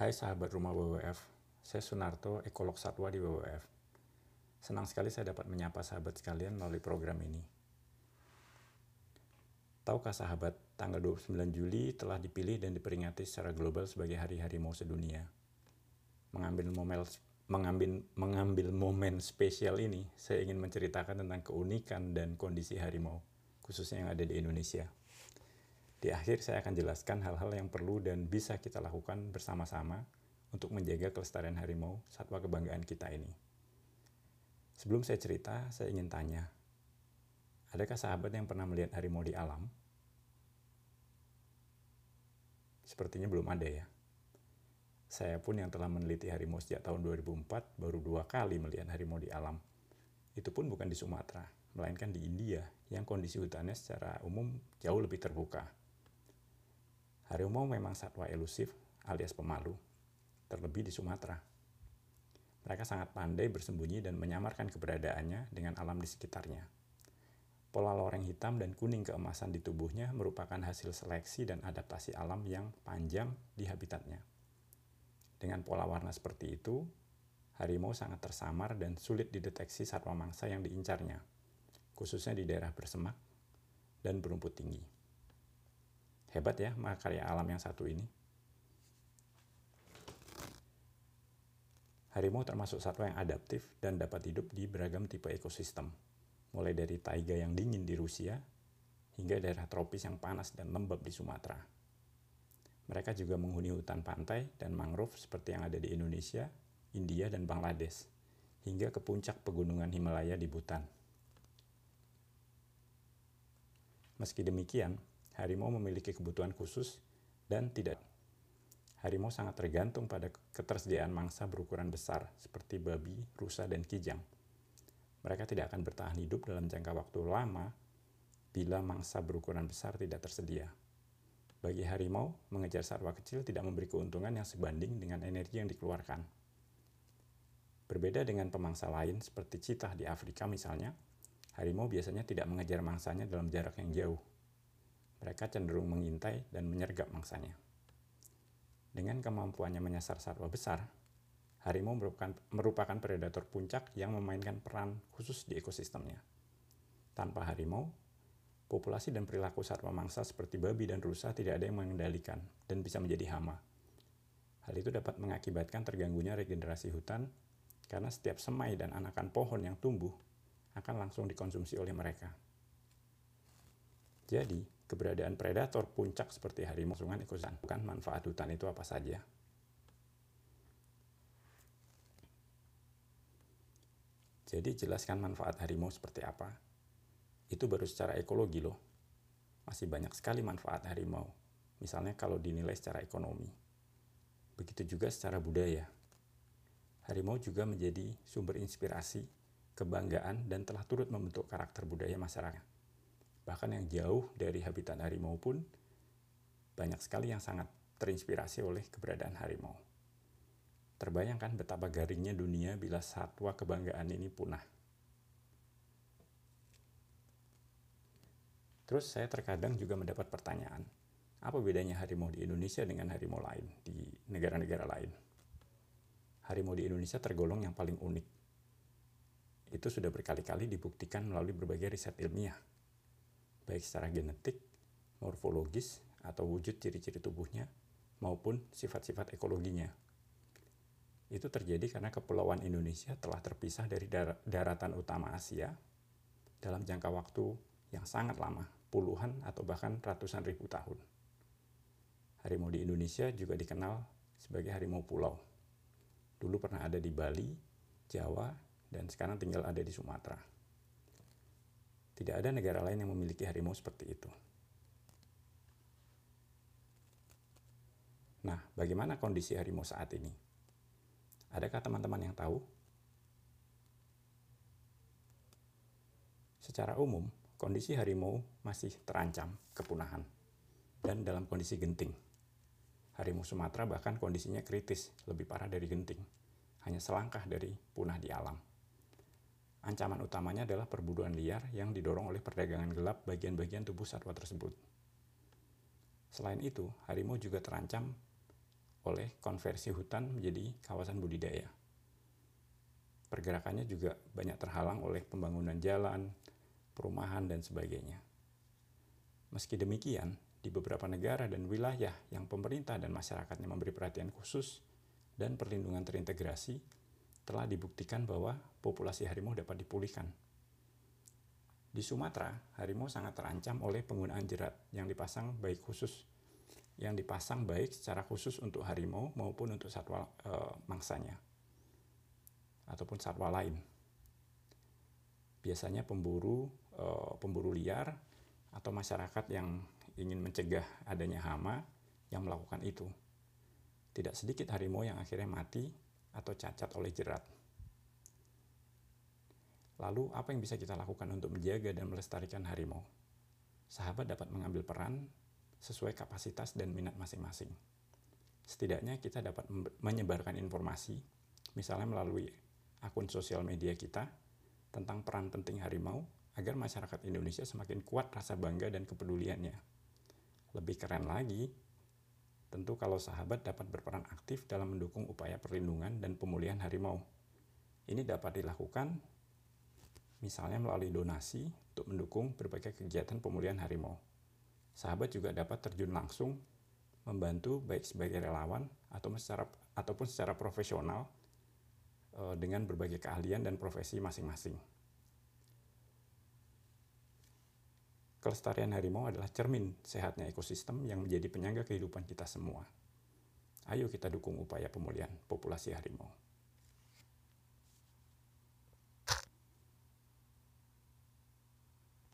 Hai sahabat rumah WWF, saya Sunarto, ekolog satwa di WWF. Senang sekali saya dapat menyapa sahabat sekalian melalui program ini. Tahukah sahabat, tanggal 29 Juli telah dipilih dan diperingati secara global sebagai Hari Harimau Sedunia. Mengambil momen, mengambil, mengambil momen spesial ini, saya ingin menceritakan tentang keunikan dan kondisi harimau, khususnya yang ada di Indonesia. Di akhir saya akan jelaskan hal-hal yang perlu dan bisa kita lakukan bersama-sama untuk menjaga kelestarian harimau satwa kebanggaan kita ini. Sebelum saya cerita, saya ingin tanya, adakah sahabat yang pernah melihat harimau di alam? Sepertinya belum ada ya. Saya pun yang telah meneliti harimau sejak tahun 2004 baru dua kali melihat harimau di alam. Itu pun bukan di Sumatera, melainkan di India yang kondisi hutannya secara umum jauh lebih terbuka Harimau memang satwa elusif alias pemalu, terlebih di Sumatera. Mereka sangat pandai bersembunyi dan menyamarkan keberadaannya dengan alam di sekitarnya. Pola loreng hitam dan kuning keemasan di tubuhnya merupakan hasil seleksi dan adaptasi alam yang panjang di habitatnya. Dengan pola warna seperti itu, harimau sangat tersamar dan sulit dideteksi satwa mangsa yang diincarnya, khususnya di daerah bersemak dan berumput tinggi. Hebat ya karya alam yang satu ini. Harimau termasuk satwa yang adaptif dan dapat hidup di beragam tipe ekosistem, mulai dari taiga yang dingin di Rusia hingga daerah tropis yang panas dan lembab di Sumatera. Mereka juga menghuni hutan pantai dan mangrove seperti yang ada di Indonesia, India, dan Bangladesh, hingga ke puncak pegunungan Himalaya di Bhutan. Meski demikian, harimau memiliki kebutuhan khusus dan tidak. Harimau sangat tergantung pada ketersediaan mangsa berukuran besar seperti babi, rusa, dan kijang. Mereka tidak akan bertahan hidup dalam jangka waktu lama bila mangsa berukuran besar tidak tersedia. Bagi harimau, mengejar satwa kecil tidak memberi keuntungan yang sebanding dengan energi yang dikeluarkan. Berbeda dengan pemangsa lain seperti citah di Afrika misalnya, harimau biasanya tidak mengejar mangsanya dalam jarak yang jauh mereka cenderung mengintai dan menyergap mangsanya. Dengan kemampuannya menyasar satwa besar, harimau merupakan, merupakan predator puncak yang memainkan peran khusus di ekosistemnya. Tanpa harimau, populasi dan perilaku satwa mangsa seperti babi dan rusa tidak ada yang mengendalikan dan bisa menjadi hama. Hal itu dapat mengakibatkan terganggunya regenerasi hutan karena setiap semai dan anakan pohon yang tumbuh akan langsung dikonsumsi oleh mereka. Jadi, keberadaan predator puncak seperti harimau sungai ekosistem bukan manfaat hutan itu apa saja. Jadi jelaskan manfaat harimau seperti apa. Itu baru secara ekologi loh. Masih banyak sekali manfaat harimau. Misalnya kalau dinilai secara ekonomi. Begitu juga secara budaya. Harimau juga menjadi sumber inspirasi, kebanggaan, dan telah turut membentuk karakter budaya masyarakat bahkan yang jauh dari habitat harimau pun banyak sekali yang sangat terinspirasi oleh keberadaan harimau. Terbayangkan betapa garingnya dunia bila satwa kebanggaan ini punah. Terus saya terkadang juga mendapat pertanyaan, apa bedanya harimau di Indonesia dengan harimau lain di negara-negara lain? Harimau di Indonesia tergolong yang paling unik. Itu sudah berkali-kali dibuktikan melalui berbagai riset ilmiah baik secara genetik, morfologis, atau wujud ciri-ciri tubuhnya, maupun sifat-sifat ekologinya. Itu terjadi karena Kepulauan Indonesia telah terpisah dari dar daratan utama Asia dalam jangka waktu yang sangat lama, puluhan atau bahkan ratusan ribu tahun. Harimau di Indonesia juga dikenal sebagai harimau pulau. Dulu pernah ada di Bali, Jawa, dan sekarang tinggal ada di Sumatera. Tidak ada negara lain yang memiliki harimau seperti itu. Nah, bagaimana kondisi harimau saat ini? Adakah teman-teman yang tahu? Secara umum, kondisi harimau masih terancam kepunahan dan dalam kondisi genting. Harimau Sumatera bahkan kondisinya kritis, lebih parah dari genting, hanya selangkah dari punah di alam. Ancaman utamanya adalah perburuan liar yang didorong oleh perdagangan gelap bagian-bagian tubuh satwa tersebut. Selain itu, harimau juga terancam oleh konversi hutan menjadi kawasan budidaya. Pergerakannya juga banyak terhalang oleh pembangunan jalan, perumahan, dan sebagainya. Meski demikian, di beberapa negara dan wilayah yang pemerintah dan masyarakatnya memberi perhatian khusus dan perlindungan terintegrasi, telah dibuktikan bahwa populasi harimau dapat dipulihkan. Di Sumatera, harimau sangat terancam oleh penggunaan jerat yang dipasang baik khusus yang dipasang baik secara khusus untuk harimau maupun untuk satwa e, mangsanya ataupun satwa lain. Biasanya pemburu e, pemburu liar atau masyarakat yang ingin mencegah adanya hama yang melakukan itu. Tidak sedikit harimau yang akhirnya mati atau cacat oleh jerat. Lalu, apa yang bisa kita lakukan untuk menjaga dan melestarikan harimau? Sahabat dapat mengambil peran sesuai kapasitas dan minat masing-masing. Setidaknya kita dapat menyebarkan informasi, misalnya melalui akun sosial media kita, tentang peran penting harimau agar masyarakat Indonesia semakin kuat rasa bangga dan kepeduliannya. Lebih keren lagi, tentu kalau sahabat dapat berperan aktif dalam mendukung upaya perlindungan dan pemulihan harimau. Ini dapat dilakukan misalnya melalui donasi untuk mendukung berbagai kegiatan pemulihan harimau sahabat juga dapat terjun langsung membantu baik sebagai relawan atau secara ataupun secara profesional uh, dengan berbagai keahlian dan profesi masing-masing. Kelestarian harimau adalah cermin sehatnya ekosistem yang menjadi penyangga kehidupan kita semua. Ayo kita dukung upaya pemulihan populasi harimau.